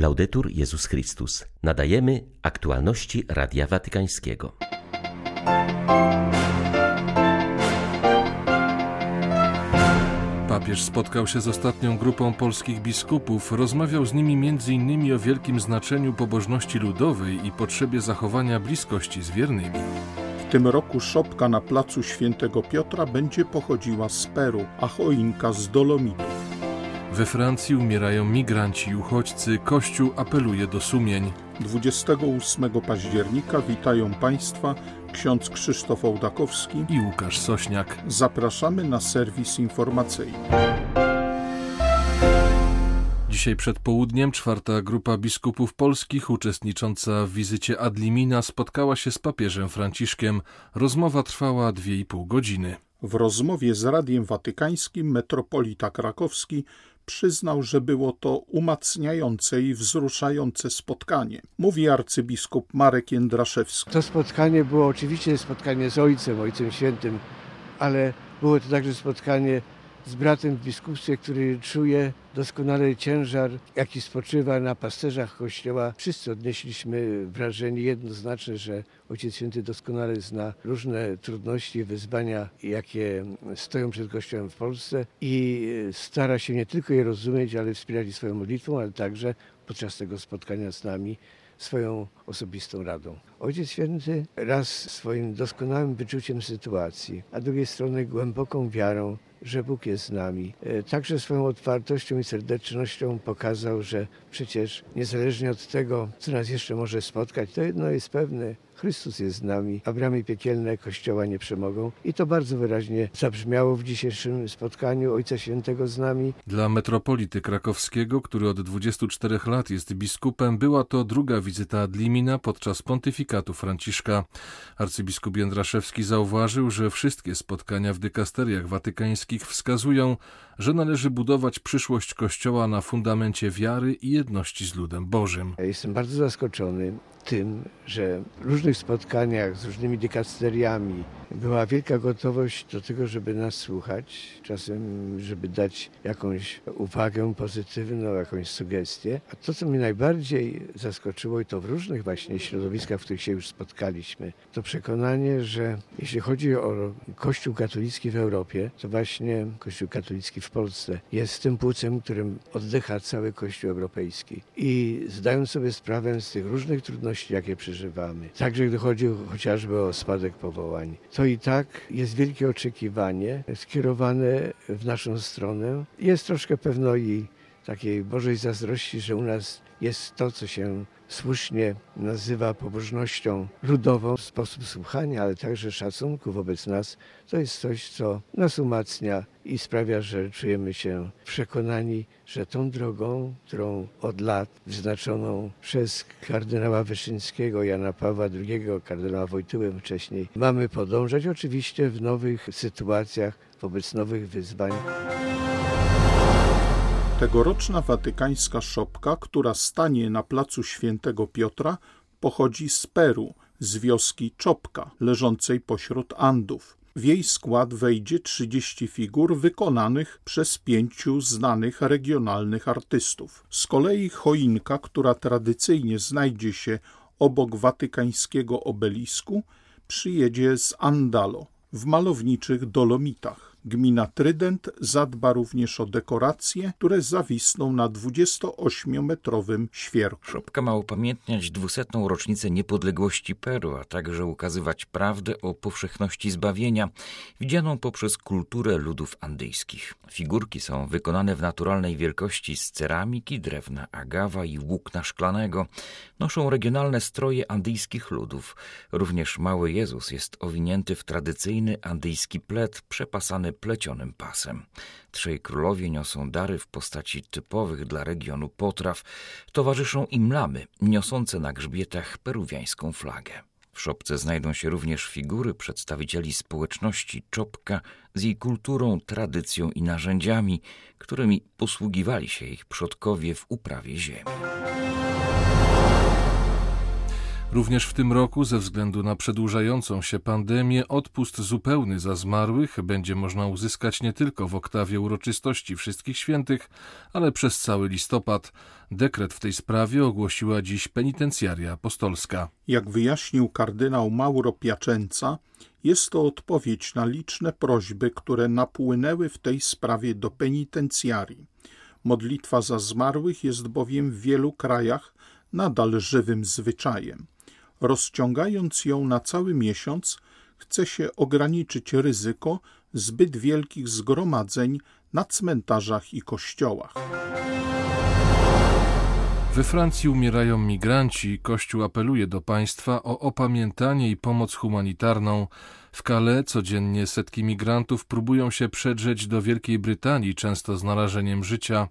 Laudetur Jezus Chrystus. Nadajemy aktualności Radia Watykańskiego. Papież spotkał się z ostatnią grupą polskich biskupów, rozmawiał z nimi m.in. o wielkim znaczeniu pobożności ludowej i potrzebie zachowania bliskości z wiernymi. W tym roku szopka na placu Świętego Piotra będzie pochodziła z Peru, a choinka z Dolomitów. We Francji umierają migranci i uchodźcy. Kościół apeluje do sumień. 28 października witają Państwa ksiądz Krzysztof Ołdakowski i Łukasz Sośniak. Zapraszamy na serwis informacyjny. Dzisiaj przed południem czwarta grupa biskupów polskich uczestnicząca w wizycie Adlimina spotkała się z papieżem Franciszkiem. Rozmowa trwała dwie i pół godziny. W rozmowie z Radiem Watykańskim metropolita krakowski przyznał, że było to umacniające i wzruszające spotkanie. Mówi arcybiskup Marek Jędraszewski. To spotkanie było oczywiście spotkanie z Ojcem, Ojcem Świętym, ale było to także spotkanie z bratem w biskupstwie, który czuje doskonale ciężar, jaki spoczywa na pasterzach Kościoła. Wszyscy odnieśliśmy wrażenie jednoznaczne, że Ojciec Święty doskonale zna różne trudności wyzwania, jakie stoją przed Kościołem w Polsce i stara się nie tylko je rozumieć, ale wspierać swoją modlitwą, ale także podczas tego spotkania z nami swoją osobistą radą. Ojciec Święty raz swoim doskonałym wyczuciem sytuacji, a drugiej strony głęboką wiarą że Bóg jest z nami. E, także swoją otwartością i serdecznością pokazał, że przecież niezależnie od tego, co nas jeszcze może spotkać, to jedno jest pewne, Chrystus jest z nami, a bramy piekielne Kościoła nie przemogą. I to bardzo wyraźnie zabrzmiało w dzisiejszym spotkaniu Ojca Świętego z nami. Dla metropolity krakowskiego, który od 24 lat jest biskupem, była to druga wizyta Adlimina podczas pontyfikatu Franciszka. Arcybiskup Jędraszewski zauważył, że wszystkie spotkania w dykasteriach watykańskich wskazują, że należy budować przyszłość Kościoła na fundamencie wiary i jedności z ludem Bożym. Ja jestem bardzo zaskoczony tym, że w różnych spotkaniach z różnymi dykasteriami była wielka gotowość do tego, żeby nas słuchać, czasem, żeby dać jakąś uwagę pozytywną, jakąś sugestię. A to, co mnie najbardziej zaskoczyło, i to w różnych właśnie środowiskach, w których się już spotkaliśmy, to przekonanie, że jeśli chodzi o Kościół katolicki w Europie, to właśnie Kościół katolicki w Polsce jest tym płucem, którym oddycha cały Kościół europejski. I zdają sobie sprawę z tych różnych trudności, jakie przeżywamy. Także gdy chodzi chociażby o spadek powołań. To i tak jest wielkie oczekiwanie skierowane w naszą stronę. Jest troszkę pewno i takiej Bożej zazdrości, że u nas jest to, co się słusznie nazywa pobożnością ludową, sposób słuchania, ale także szacunku wobec nas, to jest coś, co nas umacnia i sprawia, że czujemy się przekonani, że tą drogą, którą od lat wyznaczoną przez kardynała Wyszyńskiego, Jana Pawła II, kardynała Wojtyłę wcześniej, mamy podążać oczywiście w nowych sytuacjach, wobec nowych wyzwań. Tegoroczna watykańska szopka, która stanie na placu Świętego Piotra, pochodzi z Peru, z wioski Czopka, leżącej pośród Andów. W jej skład wejdzie 30 figur wykonanych przez pięciu znanych regionalnych artystów. Z kolei choinka, która tradycyjnie znajdzie się obok watykańskiego obelisku, przyjedzie z Andalo w malowniczych Dolomitach. Gmina Trydent zadba również o dekoracje, które zawisną na 28-metrowym świerku. Szopka ma upamiętniać 200. rocznicę niepodległości Peru, a także ukazywać prawdę o powszechności zbawienia, widzianą poprzez kulturę ludów andyjskich. Figurki są wykonane w naturalnej wielkości z ceramiki, drewna agawa i włókna szklanego. Noszą regionalne stroje andyjskich ludów. Również mały Jezus jest owinięty w tradycyjny andyjski plet przepasany plecionym pasem. Trzej królowie niosą dary w postaci typowych dla regionu potraw. Towarzyszą im lamy, niosące na grzbietach peruwiańską flagę. W szopce znajdą się również figury przedstawicieli społeczności Czopka z jej kulturą, tradycją i narzędziami, którymi posługiwali się ich przodkowie w uprawie ziemi. Również w tym roku, ze względu na przedłużającą się pandemię, odpust zupełny za zmarłych będzie można uzyskać nie tylko w oktawie uroczystości Wszystkich Świętych, ale przez cały listopad. Dekret w tej sprawie ogłosiła dziś penitencjaria apostolska. Jak wyjaśnił kardynał Mauro Piacenza, jest to odpowiedź na liczne prośby, które napłynęły w tej sprawie do penitencjarii. Modlitwa za zmarłych jest bowiem w wielu krajach nadal żywym zwyczajem. Rozciągając ją na cały miesiąc, chce się ograniczyć ryzyko zbyt wielkich zgromadzeń na cmentarzach i kościołach. We Francji umierają migranci. Kościół apeluje do państwa o opamiętanie i pomoc humanitarną. W Calais codziennie setki migrantów próbują się przedrzeć do Wielkiej Brytanii, często z narażeniem życia.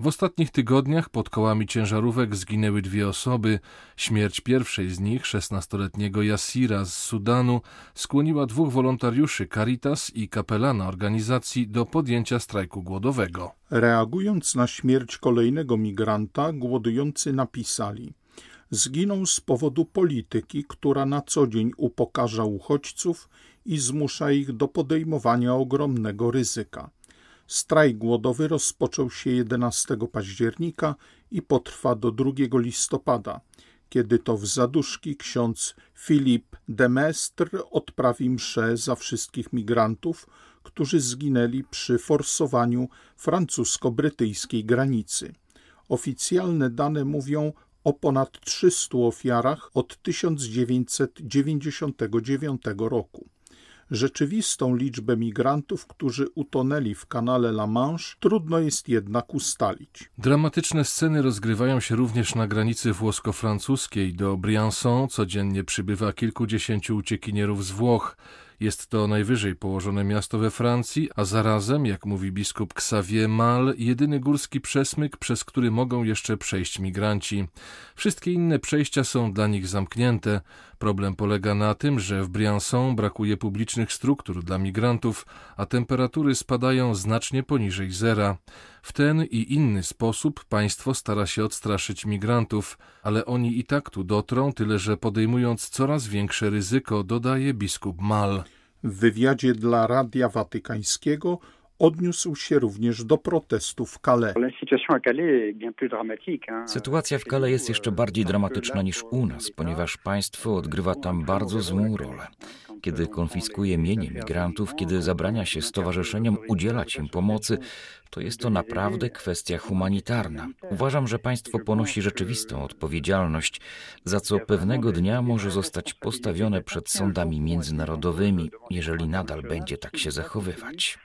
W ostatnich tygodniach pod kołami ciężarówek zginęły dwie osoby. Śmierć pierwszej z nich, 16-letniego Yassira z Sudanu, skłoniła dwóch wolontariuszy Caritas i kapelana organizacji do podjęcia strajku głodowego. Reagując na śmierć kolejnego migranta, głodujący napisali: Zginął z powodu polityki, która na co dzień upokarza uchodźców i zmusza ich do podejmowania ogromnego ryzyka. Strajk głodowy rozpoczął się 11 października i potrwa do 2 listopada, kiedy to w zaduszki ksiądz Filip Demestre odprawi mszę za wszystkich migrantów, którzy zginęli przy forsowaniu francusko-brytyjskiej granicy. Oficjalne dane mówią o ponad 300 ofiarach od 1999 roku. Rzeczywistą liczbę migrantów, którzy utonęli w kanale La Manche, trudno jest jednak ustalić. Dramatyczne sceny rozgrywają się również na granicy włosko-francuskiej. Do Briançon codziennie przybywa kilkudziesięciu uciekinierów z Włoch. Jest to najwyżej położone miasto we Francji, a zarazem, jak mówi biskup Xavier Mal, jedyny górski przesmyk, przez który mogą jeszcze przejść migranci. Wszystkie inne przejścia są dla nich zamknięte. Problem polega na tym, że w Briançon brakuje publicznych struktur dla migrantów, a temperatury spadają znacznie poniżej zera. W ten i inny sposób państwo stara się odstraszyć migrantów, ale oni i tak tu dotrą, tyle że podejmując coraz większe ryzyko, dodaje biskup Mal. W wywiadzie dla Radia Watykańskiego odniósł się również do protestów w Calais. Sytuacja w Calais jest jeszcze bardziej dramatyczna niż u nas, ponieważ państwo odgrywa tam bardzo złą rolę. Kiedy konfiskuje mienie migrantów, kiedy zabrania się stowarzyszeniom udzielać im pomocy, to jest to naprawdę kwestia humanitarna. Uważam, że państwo ponosi rzeczywistą odpowiedzialność, za co pewnego dnia może zostać postawione przed sądami międzynarodowymi, jeżeli nadal będzie tak się zachowywać.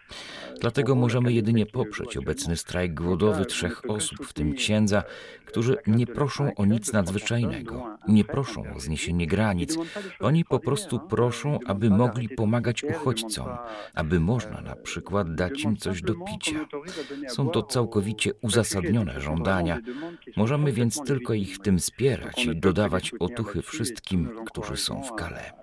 Dlatego możemy jedynie poprzeć obecny strajk głodowy trzech osób, w tym księdza, którzy nie proszą o nic nadzwyczajnego, nie proszą o zniesienie granic. Oni po prostu proszą, aby mogli pomagać uchodźcom, aby można na przykład dać im coś do picia. Są to całkowicie uzasadnione żądania. Możemy więc tylko ich w tym wspierać i dodawać otuchy wszystkim, którzy są w Calais.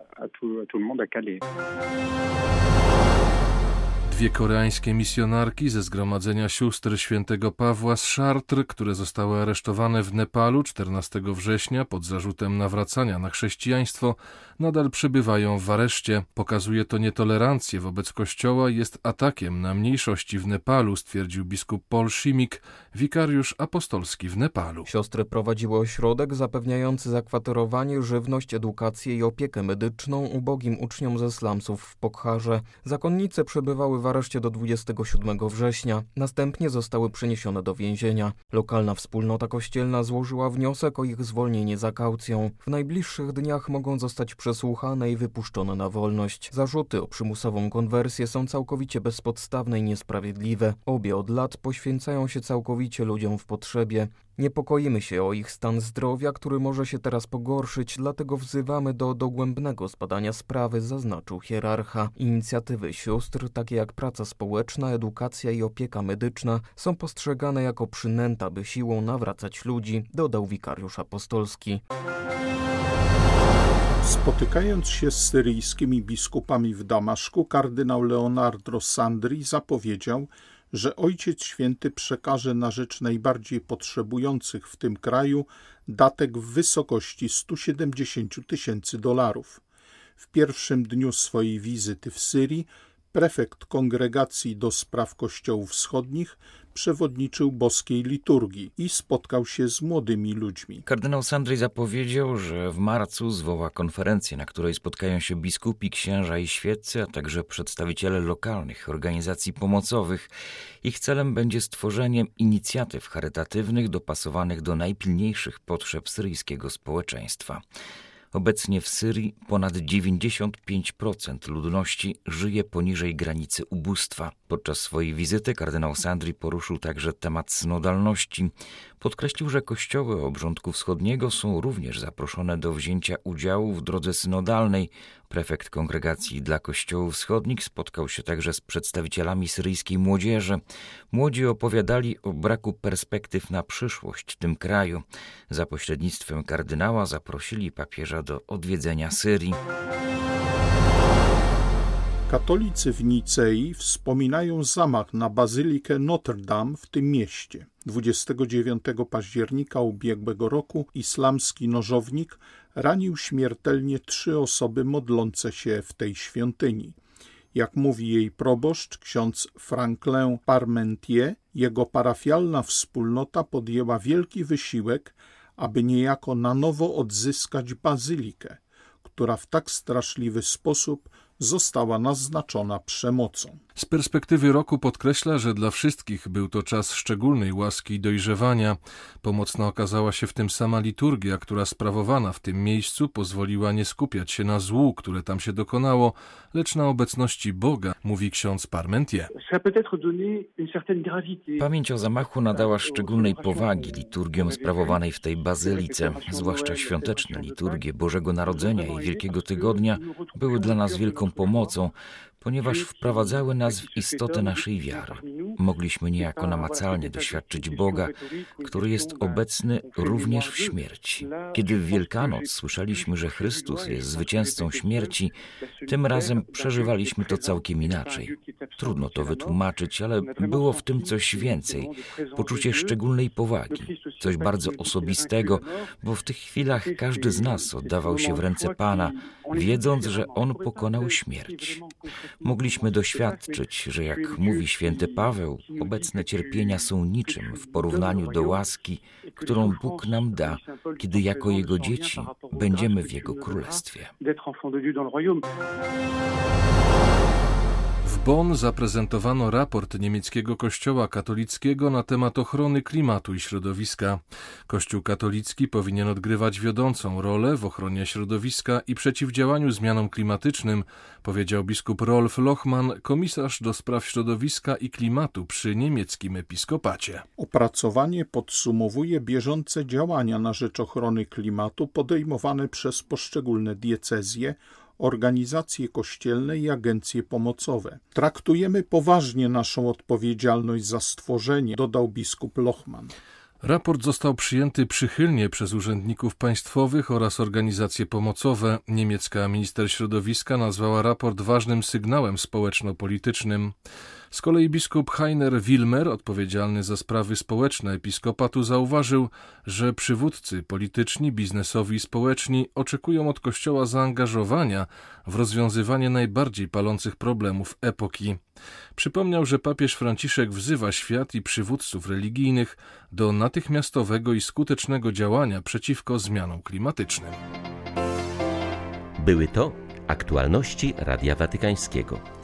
Dwie koreańskie misjonarki ze zgromadzenia sióstr świętego Pawła z Chartres, które zostały aresztowane w Nepalu 14 września pod zarzutem nawracania na chrześcijaństwo, nadal przebywają w areszcie. Pokazuje to nietolerancję wobec Kościoła i jest atakiem na mniejszości w Nepalu, stwierdził biskup Paul Shimik, wikariusz apostolski w Nepalu. Siostry prowadziły ośrodek zapewniający zakwaterowanie, żywność, edukację i opiekę medyczną ubogim uczniom ze slumsów w Pokharze. Zakonnice przebywały w areszcie do 27 września. Następnie zostały przeniesione do więzienia. Lokalna wspólnota kościelna złożyła wniosek o ich zwolnienie za kaucją. W najbliższych dniach mogą zostać przesłuchane i wypuszczone na wolność. Zarzuty o przymusową konwersję są całkowicie bezpodstawne i niesprawiedliwe. Obie od lat poświęcają się całkowicie ludziom w potrzebie. Niepokoimy się o ich stan zdrowia, który może się teraz pogorszyć, dlatego wzywamy do dogłębnego zbadania sprawy, zaznaczył hierarcha. Inicjatywy sióstr, takie jak praca społeczna, edukacja i opieka medyczna, są postrzegane jako przynęta, by siłą nawracać ludzi, dodał wikariusz apostolski. Spotykając się z syryjskimi biskupami w Damaszku, kardynał Leonardo Sandri zapowiedział, że Ojciec Święty przekaże na rzecz najbardziej potrzebujących w tym kraju datek w wysokości 170 tysięcy dolarów. W pierwszym dniu swojej wizyty w Syrii prefekt Kongregacji do Spraw Kościołów Wschodnich przewodniczył boskiej liturgii i spotkał się z młodymi ludźmi. Kardynał Sandry zapowiedział, że w marcu zwoła konferencję, na której spotkają się biskupi, księża i świeccy, a także przedstawiciele lokalnych organizacji pomocowych. Ich celem będzie stworzenie inicjatyw charytatywnych dopasowanych do najpilniejszych potrzeb syryjskiego społeczeństwa. Obecnie w Syrii ponad 95% ludności żyje poniżej granicy ubóstwa. Podczas swojej wizyty kardynał Sandri poruszył także temat synodalności. Podkreślił, że kościoły obrządku wschodniego są również zaproszone do wzięcia udziału w drodze synodalnej. Prefekt Kongregacji dla Kościołów Wschodnich spotkał się także z przedstawicielami syryjskiej młodzieży. Młodzi opowiadali o braku perspektyw na przyszłość w tym kraju. Za pośrednictwem kardynała zaprosili papieża do odwiedzenia Syrii. Katolicy w Nicei wspominają zamach na bazylikę Notre Dame w tym mieście. 29 października ubiegłego roku islamski nożownik ranił śmiertelnie trzy osoby modlące się w tej świątyni. Jak mówi jej proboszcz, ksiądz Franklin Parmentier, jego parafialna wspólnota podjęła wielki wysiłek, aby niejako na nowo odzyskać bazylikę, która w tak straszliwy sposób została naznaczona przemocą. Z perspektywy roku podkreśla, że dla wszystkich był to czas szczególnej łaski i dojrzewania. Pomocna okazała się w tym sama liturgia, która sprawowana w tym miejscu pozwoliła nie skupiać się na złu, które tam się dokonało, lecz na obecności Boga, mówi ksiądz Parmentier. Pamięć o zamachu nadała szczególnej powagi liturgiom sprawowanej w tej bazylice, zwłaszcza świąteczne liturgie Bożego Narodzenia i Wielkiego Tygodnia były dla nas wielką pomocą, ponieważ wprowadzały nas w istotę naszej wiary. Mogliśmy niejako namacalnie doświadczyć Boga, który jest obecny również w śmierci. Kiedy w Wielkanoc słyszeliśmy, że Chrystus jest zwycięzcą śmierci, tym razem przeżywaliśmy to całkiem inaczej. Trudno to wytłumaczyć, ale było w tym coś więcej, poczucie szczególnej powagi, coś bardzo osobistego, bo w tych chwilach każdy z nas oddawał się w ręce Pana, wiedząc, że On pokonał śmierć. Mogliśmy doświadczyć, że jak mówi święty Paweł, obecne cierpienia są niczym w porównaniu do łaski, którą Bóg nam da, kiedy jako Jego dzieci będziemy w Jego Królestwie. W Bonn zaprezentowano raport niemieckiego Kościoła katolickiego na temat ochrony klimatu i środowiska. Kościół katolicki powinien odgrywać wiodącą rolę w ochronie środowiska i przeciwdziałaniu zmianom klimatycznym, powiedział biskup Rolf Lochmann, komisarz do spraw środowiska i klimatu przy niemieckim episkopacie. Opracowanie podsumowuje bieżące działania na rzecz ochrony klimatu podejmowane przez poszczególne diecezje organizacje kościelne i agencje pomocowe. Traktujemy poważnie naszą odpowiedzialność za stworzenie, dodał biskup Lochman. Raport został przyjęty przychylnie przez urzędników państwowych oraz organizacje pomocowe. Niemiecka minister środowiska nazwała raport ważnym sygnałem społeczno-politycznym. Z kolei biskup Heiner Wilmer, odpowiedzialny za sprawy społeczne episkopatu, zauważył, że przywódcy polityczni, biznesowi i społeczni oczekują od Kościoła zaangażowania w rozwiązywanie najbardziej palących problemów epoki. Przypomniał, że papież Franciszek wzywa świat i przywódców religijnych do natychmiastowego i skutecznego działania przeciwko zmianom klimatycznym. Były to aktualności Radia Watykańskiego.